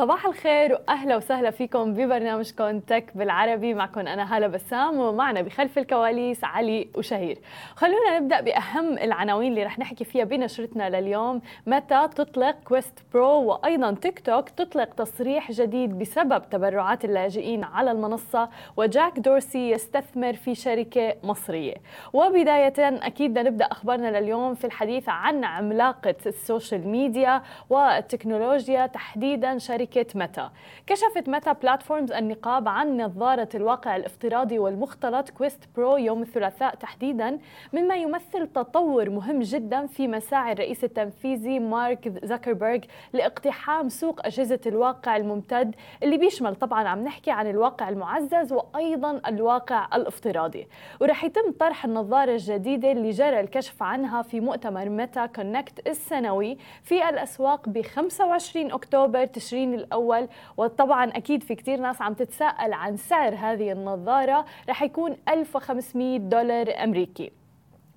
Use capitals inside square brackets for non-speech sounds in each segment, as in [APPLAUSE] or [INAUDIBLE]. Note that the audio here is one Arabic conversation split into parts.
صباح الخير وأهلا وسهلا فيكم ببرنامجكم تك بالعربي. معكم أنا هالة بسام ومعنا بخلف الكواليس علي وشهير. خلونا نبدأ بأهم العناوين اللي رح نحكي فيها بنشرتنا لليوم. ميتا تطلق كويست برو وأيضا تيك توك تطلق تصريح جديد بسبب تبرعات اللاجئين على المنصة وجاك دورسي يستثمر في شركة مصرية. وبداية أكيد نبدأ أخبارنا لليوم في الحديث عن عملاقة السوشيال ميديا والتكنولوجيا تحديدا شركة شركة ميتا كشفت ميتا بلاتفورمز النقاب عن نظارة الواقع الافتراضي والمختلط كويست برو يوم الثلاثاء تحديدا مما يمثل تطور مهم جدا في مساعي الرئيس التنفيذي مارك زكربرج لاقتحام سوق أجهزة الواقع الممتد اللي بيشمل طبعا عم نحكي عن الواقع المعزز وأيضا الواقع الافتراضي. ورح يتم طرح النظارة الجديدة اللي جرى الكشف عنها في مؤتمر متى كونكت السنوي في الأسواق ب 25 أكتوبر تشرين الأول. وطبعا أكيد في كتير ناس عم تتساءل عن سعر هذه النظارة. رح يكون 1500 دولار أمريكي.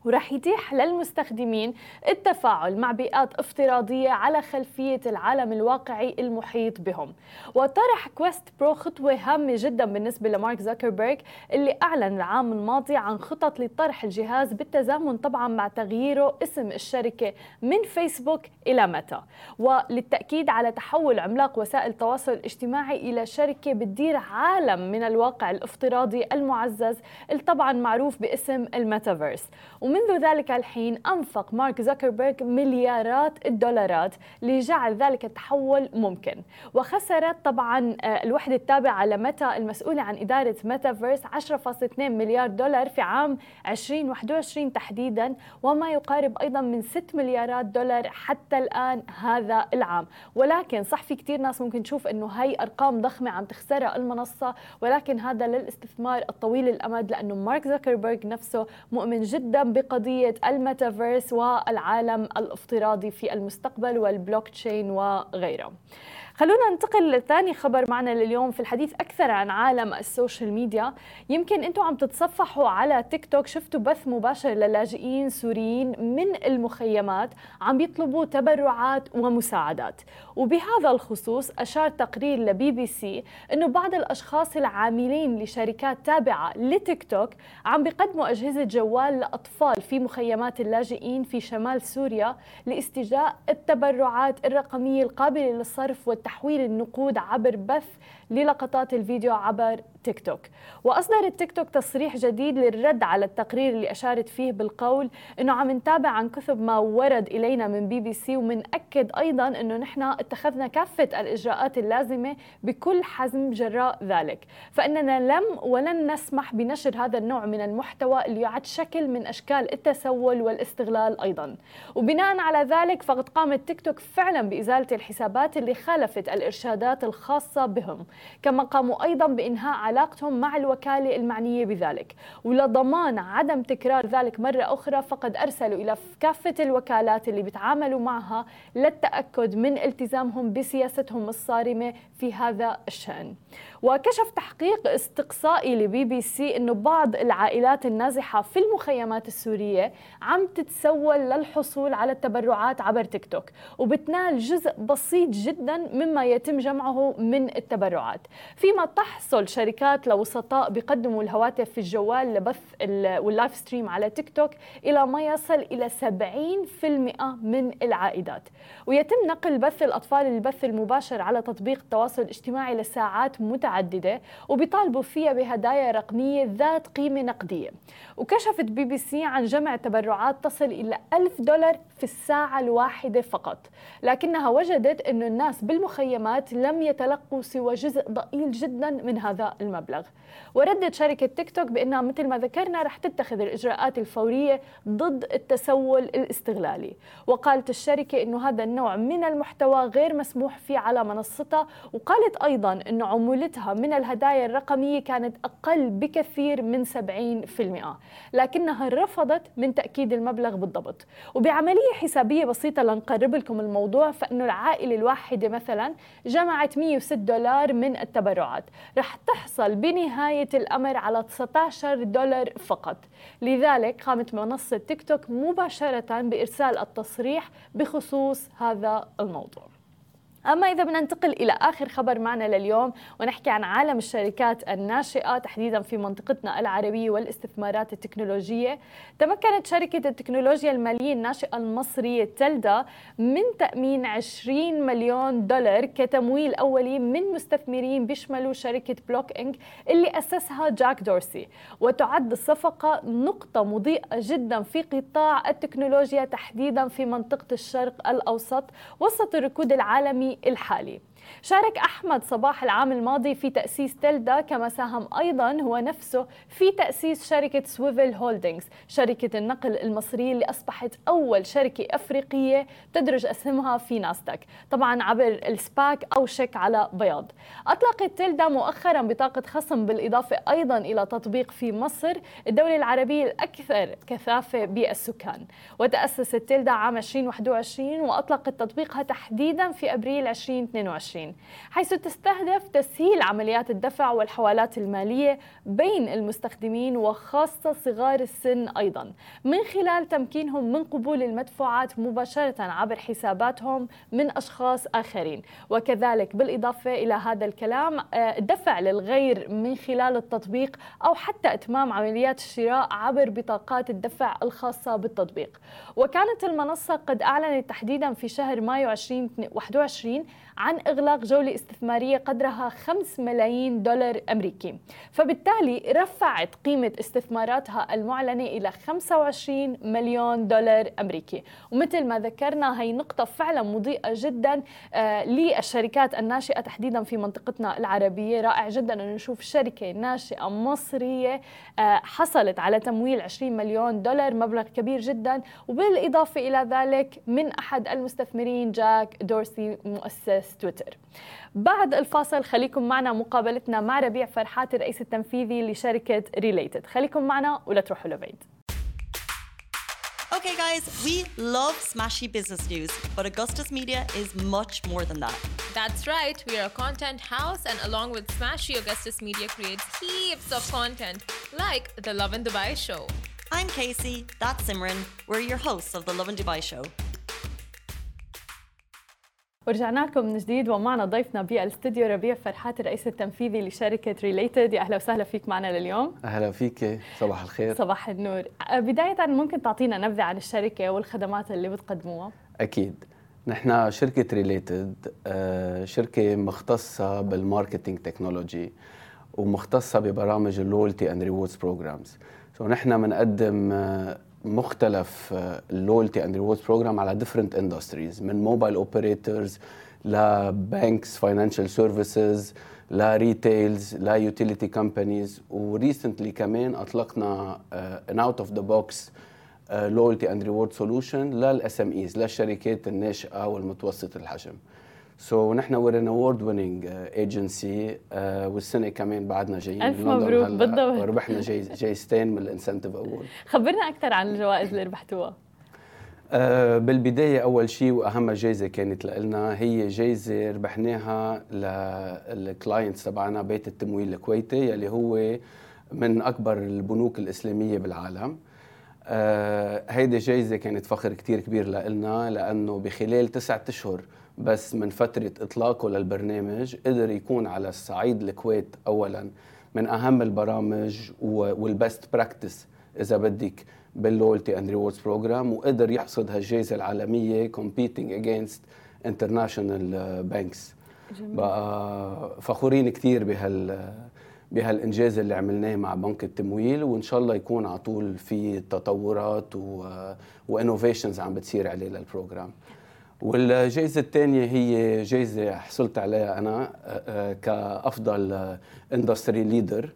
ورح يتيح للمستخدمين التفاعل مع بيئات افتراضية على خلفية العالم الواقعي المحيط بهم. وطرح كويست برو خطوة هامة جدا بالنسبة لمارك زكربيرج اللي أعلن العام الماضي عن خطط لطرح الجهاز بالتزامن طبعا مع تغييره اسم الشركة من فيسبوك إلى ميتا وللتأكيد على تحول عملاق وسائل التواصل الاجتماعي إلى شركة بتدير عالم من الواقع الافتراضي المعزز اللي طبعا معروف باسم الميتافيرس. ومنذ ذلك الحين أنفق مارك زوكربيرج مليارات الدولارات لجعل ذلك التحول ممكن. وخسرت طبعا آه، الوحدة التابعة لميتا المسؤولة عن إدارة ميتافيرس 10.2 مليار دولار في عام 2021 تحديدا وما يقارب أيضا من 6 مليارات دولار حتى الآن هذا العام. ولكن صح في كثير ناس ممكن تشوف أنه هي أرقام ضخمة عم تخسرها المنصة. ولكن هذا للإستثمار الطويل الأمد لأنه مارك زوكربيرج نفسه مؤمن جدا بقضية الميتافيرس والعالم الافتراضي في المستقبل والبلوك تشين وغيره. خلونا ننتقل لثاني خبر معنا لليوم في الحديث أكثر عن عالم السوشيال ميديا. يمكن أنتم عم تتصفحوا على تيك توك شفتوا بث مباشر للاجئين سوريين من المخيمات عم بيطلبوا تبرعات ومساعدات. وبهذا الخصوص أشار تقرير لبي بي سي أنه بعض الأشخاص العاملين لشركات تابعة لتيك توك عم بيقدموا أجهزة جوال لأطفال في مخيمات اللاجئين في شمال سوريا لاستجداء التبرعات الرقمية القابلة للصرف تحويل النقود عبر بث للقطات الفيديو عبر تيك توك. وأصدر التيك توك تصريح جديد للرد على التقرير اللي أشارت فيه بالقول أنه عم نتابع عن كثب ما ورد إلينا من بي بي سي ومنأكد أيضا أنه نحن اتخذنا كافة الإجراءات اللازمة بكل حزم جراء ذلك. فإننا لم ولن نسمح بنشر هذا النوع من المحتوى اللي يعد شكل من أشكال التسول والاستغلال أيضا. وبناء على ذلك فقد قامت تيك توك فعلا بإزالة الحسابات اللي خالفت الإرشادات الخاصة بهم. كما قاموا أيضا بإنهاء علاقتهم مع الوكالة المعنية بذلك. ولضمان عدم تكرار ذلك مرة أخرى فقد أرسلوا إلى كافة الوكالات اللي بيتعاملوا معها للتأكد من التزامهم بسياستهم الصارمة في هذا الشأن. وكشف تحقيق استقصائي لبي بي سي أنه بعض العائلات النازحة في المخيمات السورية عم تتسول للحصول على التبرعات عبر تيك توك وبتنال جزء بسيط جدا مما يتم جمعه من التبرعات. فيما تحصل شركات لوسطاء بيقدموا الهواتف الجوال لبث وال live stream على تيك توك إلى ما يصل إلى 70% من العائدات. ويتم نقل بث الأطفال البث المباشر على تطبيق التواصل الاجتماعي لساعات متعددة. وبيطالبوا فيها بهدايا رقمية ذات قيمة نقدية. وكشفت بي بي سي عن جمع تبرعات تصل إلى ألف دولار في الساعة الواحدة فقط. لكنها وجدت أن الناس بالمخيمات لم يتلقوا سوى جزء ضئيل جدا من هذا المبلغ. وردت شركة تيك توك بأنها مثل ما ذكرنا رح تتخذ الإجراءات الفورية ضد التسول الاستغلالي. وقالت الشركة أنه هذا النوع من المحتوى غير مسموح فيه على منصتها وقالت أيضا أن عمولتها طلبتها من الهدايا الرقمية كانت أقل بكثير من 70% لكنها رفضت من تأكيد المبلغ بالضبط. وبعملية حسابية بسيطة لنقرب لكم الموضوع فإنه العائلة الواحدة مثلا جمعت 106 دولار من التبرعات. رح تحصل بنهاية الأمر على 19 دولار فقط. لذلك قامت منصة تيك توك مباشرة بإرسال التصريح بخصوص هذا الموضوع. أما إذا بدنا ننتقل إلى آخر خبر معنا لليوم ونحكي عن عالم الشركات الناشئة تحديدا في منطقتنا العربية والاستثمارات التكنولوجية. تمكنت شركة التكنولوجيا المالية الناشئة المصرية تلدا من تأمين 20 مليون دولار كتمويل أولي من مستثمرين بيشملوا شركة Block Inc اللي أسسها جاك دورسي. وتعد الصفقة نقطة مضيئة جدا في قطاع التكنولوجيا تحديدا في منطقة الشرق الأوسط وسط الركود العالمي الحالي. شارك أحمد صباح العام الماضي في تأسيس تلدا كما ساهم أيضا هو نفسه في تأسيس شركة سويفل هولدينغز شركة النقل المصرية اللي أصبحت أول شركة أفريقية تدرج أسهمها في ناستك طبعا عبر السباك أو شيك على بياض. أطلقت تلدا مؤخرا بطاقة خصم بالإضافة أيضا إلى تطبيق في مصر الدولة العربية الأكثر كثافة بالسكان. وتأسست تلدا عام 2021 وأطلقت تطبيقها تحديدا في أبريل 2022 2020 حيث تستهدف تسهيل عمليات الدفع والحوالات المالية بين المستخدمين وخاصة صغار السن أيضا من خلال تمكينهم من قبول المدفوعات مباشرة عبر حساباتهم من أشخاص آخرين. وكذلك بالإضافة إلى هذا الكلام آه، للغير من خلال التطبيق أو حتى إتمام عمليات الشراء عبر بطاقات الدفع الخاصة بالتطبيق. وكانت المنصة قد أعلنت تحديدا في شهر مايو 2021 عن إغلاق جولة استثمارية قدرها 5 ملايين دولار أمريكي. فبالتالي رفعت قيمة استثماراتها المعلنة إلى 25 مليون دولار أمريكي. ومثل ما ذكرنا هي نقطة فعلا مضيئة جدا آه، للشركات الناشئة تحديدا في منطقتنا العربية. رائع جدا أن نشوف شركة ناشئة مصرية آه، حصلت على تمويل 20 مليون دولار مبلغ كبير جدا. وبالإضافة إلى ذلك من أحد المستثمرين جاك دورسي مؤسس بودكاست تويتر بعد الفاصل خليكم معنا مقابلتنا مع ربيع فرحات الرئيس التنفيذي لشركة ريليتد خليكم معنا ولا تروحوا لبعيد Okay, guys, we love smashy business news, but Augustus Media is much more than that. That's right, we are a content house, and along with Smashy, Augustus Media creates heaps of content, like the Love in Dubai show. I'm Casey, that's Simran. We're your hosts of the Love in Dubai show. ورجعنا لكم من جديد ومعنا ضيفنا بالاستديو ربيع فرحات الرئيس التنفيذي لشركة ريليتد يا أهلا وسهلا فيك معنا لليوم. أهلا فيك. صباح الخير. صباح النور. بداية ممكن تعطينا نبذة عن الشركة والخدمات اللي بتقدموها؟ أكيد. نحن شركة ريليتد آه، شركة مختصة بال marketing technology ومختصة ببرامج ال loyalty and rewards programs so نحن بنقدم آه، مختلف ال loyalty and rewards program على different industries من موبايل اوبريتورز لبانكس فاينانشال سيرفيسز لريتيلز ليوتيليتي كومبانيز وريسنتلي كمان أطلقنا an out of the box loyalty and reward solution لل SMEs للشركات الناشئة والمتوسط الحجم. so, so, نحن we're an award winning agency والسنة كمان بعدنا جايين ألف مبروك بالضبط. وربحنا جايزتين من ال incentive award خبرنا أكثر عن الجوائز اللي ربحتوها. Uh, بالبداية أول شيء وأهم جائزه كانت لنا هي جائزه ربحناها لل clients تبعنا بيت التمويل الكويتي يلي هو من أكبر البنوك الإسلامية بالعالم. آه هيدي جايزة كانت فخر كتير كبير لنا لأنه بخلال تسعة أشهر بس من فترة إطلاقه للبرنامج قدر يكون على الصعيد الكويت أولا من أهم البرامج وال best practice إذا بدك بال loyalty and rewards program وقدر يحصد هالجائزة العالمية competing against international banks. بقى فخورين كثير بهال بهالإنجاز اللي عملناه مع بنك التمويل وإن شاء الله يكون على طول في تطورات و innovations عم بتصير عليه لل program والجائزة الثانية هي جائزة حصلت عليها أنا آه، آه، كأفضل industry leader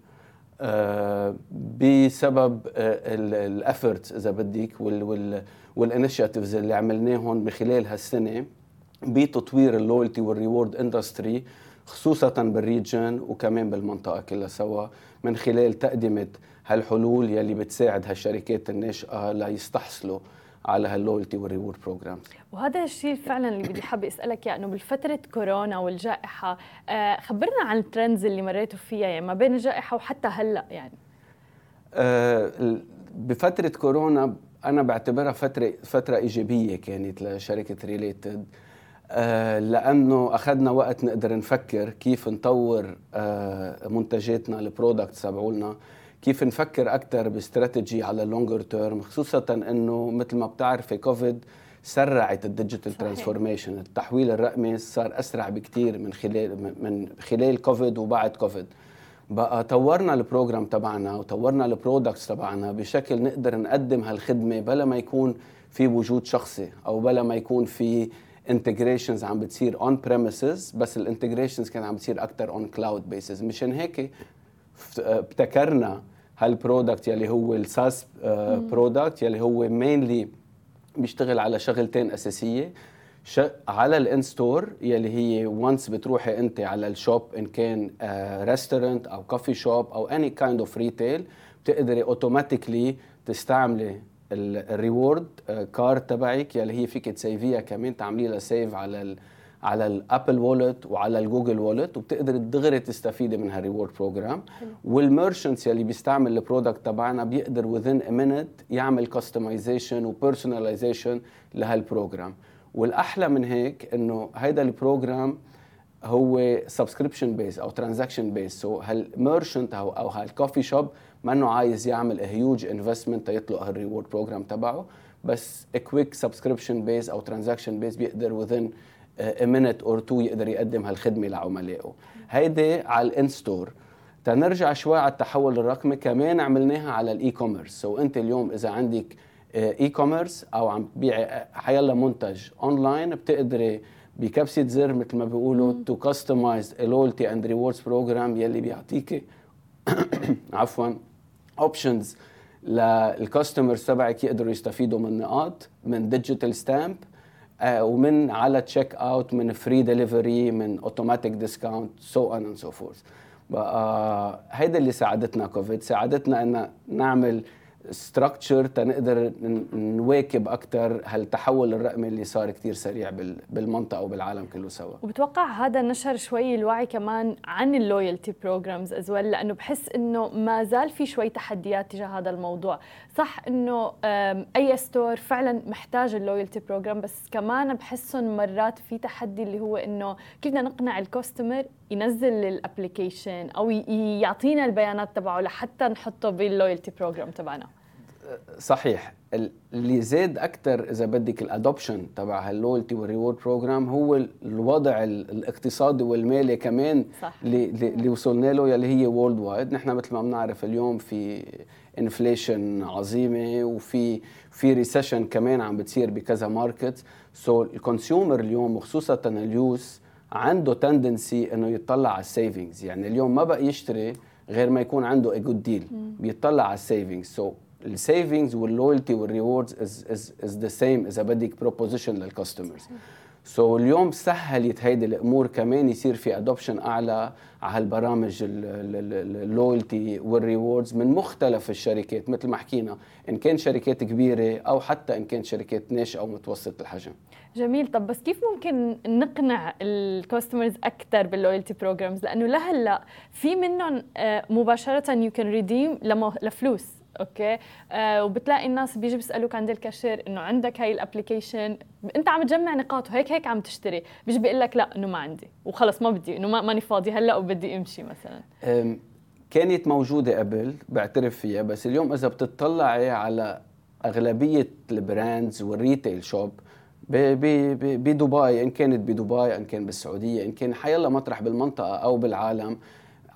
آه، بسبب ال efforts إذا بدك وال initiatives اللي عملناهم بخلال هالسنة بتطوير ال loyalty وال reward industry خصوصا بال region وكمان بالمنطقة كلها سوا من خلال تقدمة هالحلول يلي بتساعد هالشركات الناشئة ليستحصلوا على هال loyalty وال reward programs وهذا الشيء فعلا اللي بدي حابة أسألك اياه إنه بالفترة كورونا والجائحة آه، خبرنا عن ال trends اللي مريتوا فيها يعني ما بين الجائحة وحتى هلأ يعني. آه، بفترة كورونا أنا بعتبرها فترة فترة إيجابية كانت لشركة related آه، لأنه أخذنا وقت نقدر نفكر كيف نطور منتجاتنا ال products تبعولنا. كيف نفكر أكثر باستراتيجي على ال longer term خصوصا إنه مثل ما بتعرفي كوفيد سرعت ال digital transformation التحويل الرقمي صار أسرع بكثير من خلال من خلال كوفيد وبعد كوفيد بقى طورنا ال program تبعنا وطورنا ال products تبعنا بشكل نقدر نقدم هالخدمة بلا ما يكون في وجود شخصي أو بلا ما يكون في integrations عم بتصير on premises بس ال integrations كانت عم بتصير أكثر on cloud basis مشان هيك ابتكرنا هال product يلي هو ال SaaS product يلي هو mainly بيشتغل على شغلتين أساسية. على ال in-store يلي هي once بتروحي أنت على ال shop إن كان restaurant أو coffee shop أو any kind of retail بتقدري automatically تستعملي ال reward card تبعك يلي هي فيك تسيفيها كمان تعملي لها save على على ال Apple Wallet وعلى ال Google Wallet وبتقدر دغري تستفيدي من هال reward program وال merchants يلي بيستعمل ال product تبعنا بيقدر within a minute يعمل customization و personalization لهال program والأحلى من هيك إنه هيدا ال program هو subscription base أو transaction base so هال merchant أو أو هال coffee shop انه عايز يعمل huge investment تيطلق هال reward program تبعه. بس quick subscription base أو transaction base بيقدر within minute or two يقدر يقدم هالخدمة لعملائه. هيدي على ال in-store تنرجع شوي على التحول الرقمي كمان عملناها على ال e-commerce so أنت اليوم إذا عندك e آه، commerce أو عم تبيعي آه، حيلا منتج اونلاين بتقدري بكبسة زر مثل ما بيقولوا to customize loyalty and rewards program يلي بيعطيكي [COUGHS] عفوا options لل customers تبعك يقدروا يستفيدوا من نقاط من digital stamp ومن على check out من free delivery من automatic discount so on and so forth هيدا اللي ساعدتنا كوفيد ساعدتنا ان نعمل structure تنقدر نواكب أكثر هالتحول الرقمي اللي صار كثير سريع بالمنطقة وبالعالم كله سوا. وبتوقع هذا نشر شوي الوعي كمان عن ال loyalty programs as well لأنه بحس إنه ما زال في شوي تحديات تجاه هذا الموضوع. صح إنه أي store فعلا محتاج ال loyalty program بس كمان بحسهم مرات في تحدي اللي هو إنه كيف بدنا نقنع ال customer ينزل ال application أو يعطينا البيانات تبعه لحتى نحطه بال loyalty program تبعنا. صحيح. اللي زاد أكثر إذا بدك ال adoption تبع هال loyalty وال reward program هو الوضع الاقتصادي والمالي كمان صح. اللي, وصلنا له يلي هي worldwide نحن مثل ما بنعرف اليوم في inflation عظيمة وفي في recession كمان عم بتصير بكذا market so so ال consumer اليوم وخصوصا اليوس عنده tendency إنه يطلع على ال savings يعني اليوم ما بقى يشتري غير ما يكون عنده a good deal بيطلع على السيفنجز سو so السيفنجز واللويالتي والريوردز از از از ذا سيم اذا بدك proposition لل customers so so, اليوم سهلت هيدي الأمور كمان يصير في adoption أعلى على هالبرامج ال loyalty وال rewards من مختلف الشركات مثل ما حكينا إن كان شركات كبيرة أو حتى إن كان شركات ناشئة أو متوسط الحجم. جميل. طب بس كيف ممكن نقنع ال customers أكثر بال loyalty programs لأنه لهلأ في منهم آه، مباشرة you can redeem لفلوس. okay؟ آه وبتلاقي الناس بيجي بيسألوك عند الكاشير إنه عندك هاي ال application؟ أنت عم تجمع نقاط وهيك هيك عم تشتري. بيجي بيقول لك لا إنه ما عندي. وخلص ما بدي إنه ماني فاضي هلأ وبدي أمشي مثلا. كانت موجودة قبل بعترف فيها بس اليوم إذا بتطلعي على أغلبية ال brands وال retail shop بدبي إن كانت بدبي إن كان بالسعودية إن كان حيالله مطرح بالمنطقة أو بالعالم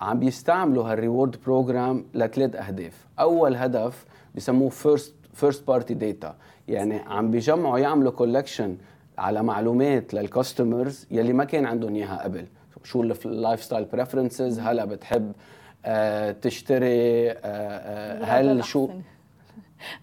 عم بيستعملوا هال reward program لثلاث أهداف. أول هدف بسموه first first party data يعني عم بيجمعوا يعملوا collection على معلومات لل customers يلي ما كان عندهم إياها قبل. شو ال lifestyle preferences هلا بتحب آه تشتري آه آه هل شو؟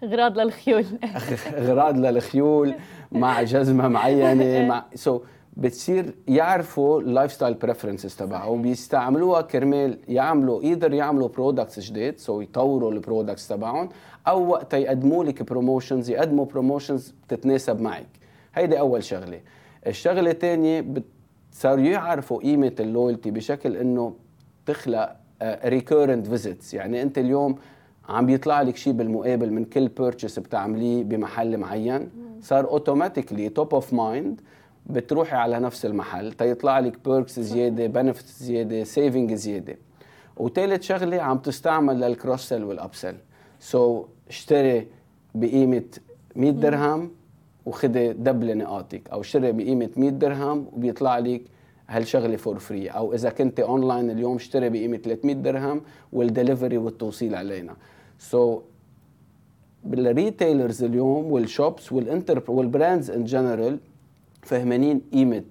اغراض [LAUGHS] للخيول. [LAUGHS] اغراض للخيول مع جزمة معينة [LAUGHS] مع so بتصير يعرفوا ال lifestyle preferences تبعهم بيستعملوها كرمال يعملوا either يعملوا products جديد so يطوروا ال products تبعهم أو وقتها يقدموا لك promotions يقدموا promotions بتتناسب معك. هيدي أول شغلة. الشغلة الثانية. صاروا يعرفوا قيمة ال loyalty بشكل إنه تخلق recurrent visits يعني أنت اليوم عم بيطلع لك شيء بالمقابل من كل purchase بتعمليه بمحل معين صار automatically top of mind بتروحي على نفس المحل تيطلع لك perks زيادة benefits زيادة saving زيادة. وثالث شغلة عم تستعمل لل cross sell وال upsell so, اشتري بقيمة 100 درهم وخدي double نقاطك أو اشتري بقيمة 100 درهم وبيطلع لك هالشغلة for free أو إذا كنت اونلاين اليوم اشتري بقيمة 300 درهم والدليفري والتوصيل علينا. so, بال retailers اليوم وال shops وال انتر وال brands in general فهمانين قيمة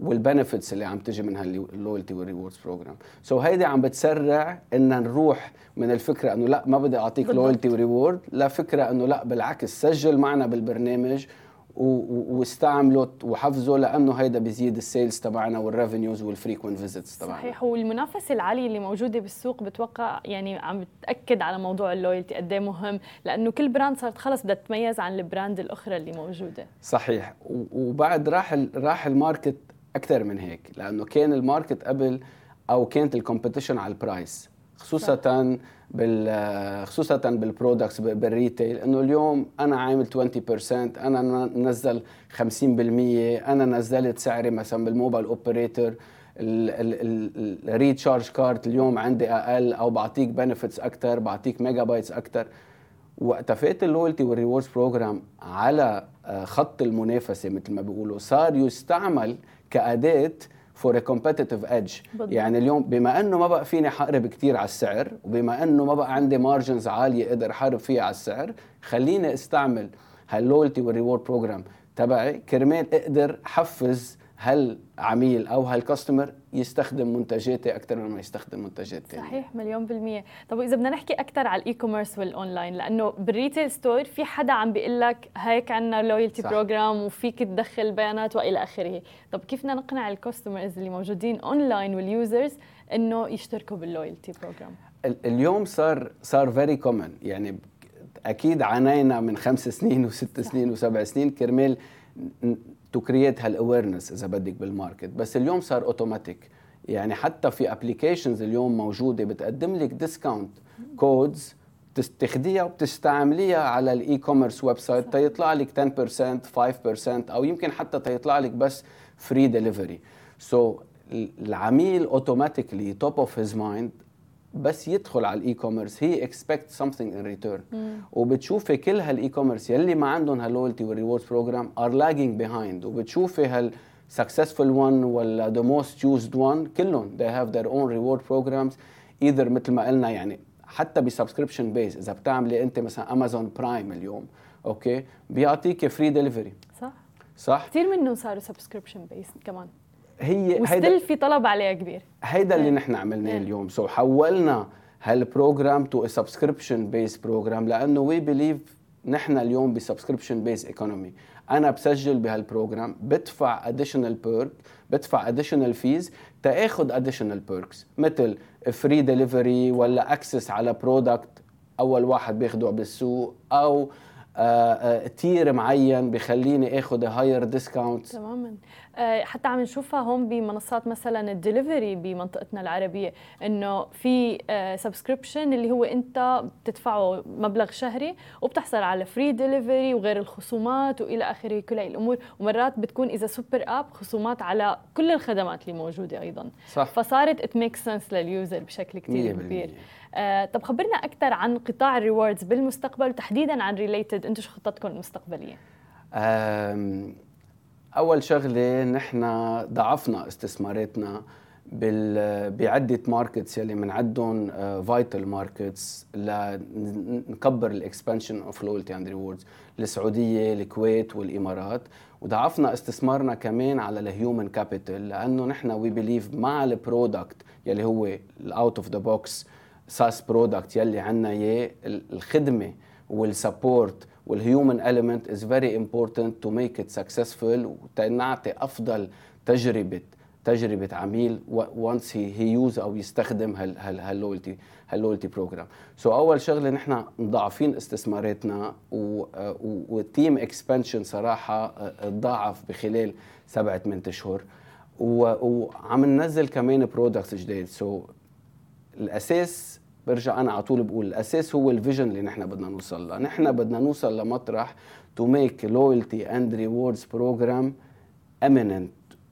وال benefits اللي عم تجي من هال loyalty وال rewards program so هيدي عم بتسرع إن نروح من الفكرة إنه لا ما بدي أعطيك loyalty و reward لفكرة إنه لا بالعكس سجل معنا بالبرنامج واستعمله وحفظه لأنه هيدا بيزيد ال sales تبعنا وال revenues وال frequent visits تبعنا. صحيح. والمنافسة العالية اللي موجودة بالسوق بتوقع يعني عم بتأكد على موضوع ال loyalty قد مهم لأنه كل brand صارت خلص بدها تتميز عن ال brand الأخرى اللي موجودة. صحيح. وبعد راح راح ال market أكثر من هيك لأنه كان ال market قبل أو كانت ال competition على ال price خصوصا. بال خصوصا بال products بال retail إنه اليوم أنا عامل 20% أنا نزل 50% أنا نزلت سعري مثلا بال mobile operator ال recharge card اليوم عندي أقل أو بعطيك benefits أكثر بعطيك megabytes أكثر وقت فات ال loyalty وال rewards program على خط المنافسة مثل ما بيقولوا صار يستعمل كأداة for competitive edge يعني اليوم بما أنه ما بقى فيني حارب كثير على السعر وبما أنه ما بقى عندي margins عالية أقدر احارب فيها على السعر خليني أستعمل هال loyalty وال reward program تبعي. كرمال أقدر حفز هالعميل أو هال customer يستخدم منتجاتي أكثر من ما يستخدم منتجات ثانية صحيح مليون بالمية. طب واذا بدنا نحكي أكثر على ال e-commerce وال online لأنه بال retail store في حدا عم بيقول لك هيك عندنا loyalty program وفيك تدخل بيانات وإلى آخره. طب كيف بدنا نقنع ال customers اللي موجودين online وال users إنه يشتركوا بال loyalty program اليوم صار صار very common يعني أكيد عانينا من خمس سنين وست سنين وسبع سنين كرمال to create هال awareness إذا بدك بال market بس اليوم صار اوتوماتيك يعني حتى في applications اليوم موجودة بتقدم لك discount codes تاخديها وبتستعمليها على ال e-commerce website تيطلع لك 10% 5% أو يمكن حتى تيطلع لك بس free delivery so العميل automatically top of his mind بس يدخل على ال e-commerce he expect something in return وبتشوفي كل هال e-commerce يلي ما عندهم هال loyalty وال rewards program are lagging behind وبتشوفي هال successful one ولا the most used one كلهم they have their own reward programs. Either مثل ما قلنا يعني حتى ب subscription base إذا بتعملي أنت مثلا امازون برايم اليوم okay بيعطيك free delivery صح. صح؟ كثير منهم صاروا subscription base كمان. هي و still في طلب عليها كبير. هيدا اللي نحن عملناه اليوم. so حولنا هال program to subscription base program لأنه we believe نحن اليوم ب subscription base economy أنا بسجل بهال program بدفع additional perk بدفع additional fees تاخذ additional perks مثل free delivery ولا access على product أول واحد بياخده بالسوق أو tier آه، آه، معين بخليني آخذ higher discount تماما. حتى عم نشوفها هون بمنصات مثلا الدليفري بمنطقتنا العربية إنه في subscription اللي هو أنت بتدفعه مبلغ شهري وبتحصل على free delivery وغير الخصومات وإلى آخره كل هاي الأمور. ومرات بتكون إذا super app خصومات على كل الخدمات اللي موجودة أيضا. صح. فصارت it make sense لل user بشكل كثير كبير. آه طب خبرنا أكثر عن قطاع ال rewards بالمستقبل وتحديدا عن related أنتم شو خطتكم المستقبلية؟ أول شغلة نحن ضعفنا استثماراتنا بعدة markets يلي بنعدهم vital markets لنكبر ال expansion of loyalty and rewards السعودية الكويت والإمارات. وضعفنا استثمارنا كمان على ال human capital لأنه نحن we believe مع ال product يلي هو ال out of the box SaaS product يلي عنا إياه الخدمة وال support وال human element is very important to make it successful. وتنعطي أفضل تجربه تجربة عميل once he use أو يستخدم هال loyalty هال loyalty program so أول شغلة نحن مضاعفين استثماراتنا وال team expansion صراحة تضاعف بخلال سبعة ثمان اشهر وعم ننزل كمان products جديد so الأساس برجع أنا على طول بقول الأساس هو ال vision اللي نحن بدنا نوصل له نحن بدنا نوصل لمطرح to make loyalty and rewards program eminent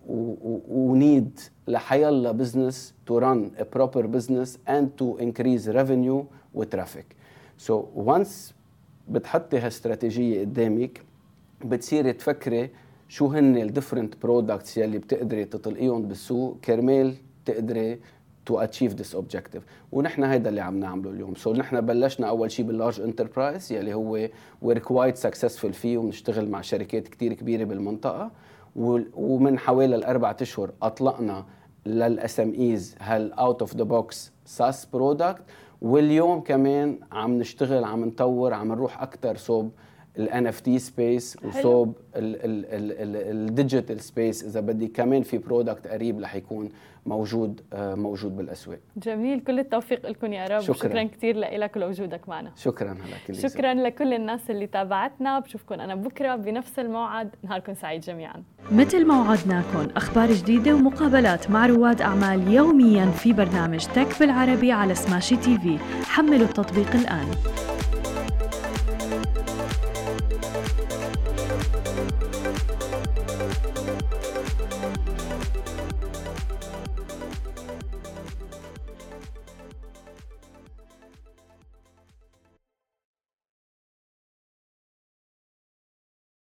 و need لحيالله business to run a proper business and to increase revenue و traffic so once بتحطي هالاستراتيجيه قدامك بتصيري تفكري شو هن ال different products يلي بتقدري تطلقيهم بالسوق. كرمال تقدري to achieve this objective ونحن هيدا اللي عم نعمله اليوم. so نحن بلشنا أول شيء بال large enterprise يلي هو we're quite successful فيه وبنشتغل مع شركات كثير كبيرة بالمنطقة. ومن حوالي الاربع أشهر أطلقنا لل SMEs هال out of the box SaaS product واليوم كمان عم نشتغل عم نطور عم نروح أكثر صوب ال NFT space وصوب ال digital space إذا بدي كمان في product قريب رح يكون موجود آه، موجود بالأسواق. جميل. كل التوفيق لكم يا رب. شكرا, شكرا كثير لك ولوجودك معنا. شكرا هلا شكرا لكل الناس اللي تابعتنا. بشوفكم أنا بكرة بنفس الموعد. نهاركم سعيد جميعا. مثل ما وعدناكم أخبار جديدة ومقابلات مع رواد أعمال يوميا في برنامج تك بالعربي على سماشي تي في حملوا التطبيق الآن.